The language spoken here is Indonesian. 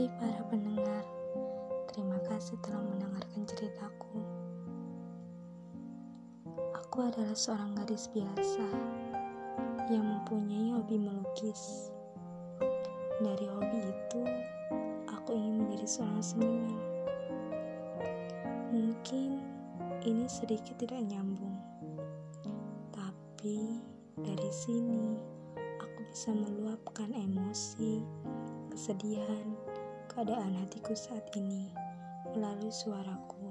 Hai para pendengar, terima kasih telah mendengarkan ceritaku. Aku adalah seorang gadis biasa yang mempunyai hobi melukis. Dari hobi itu, aku ingin menjadi seorang seniman. Mungkin ini sedikit tidak nyambung, tapi dari sini aku bisa meluapkan emosi kesedihan, keadaan hatiku saat ini melalui suaraku.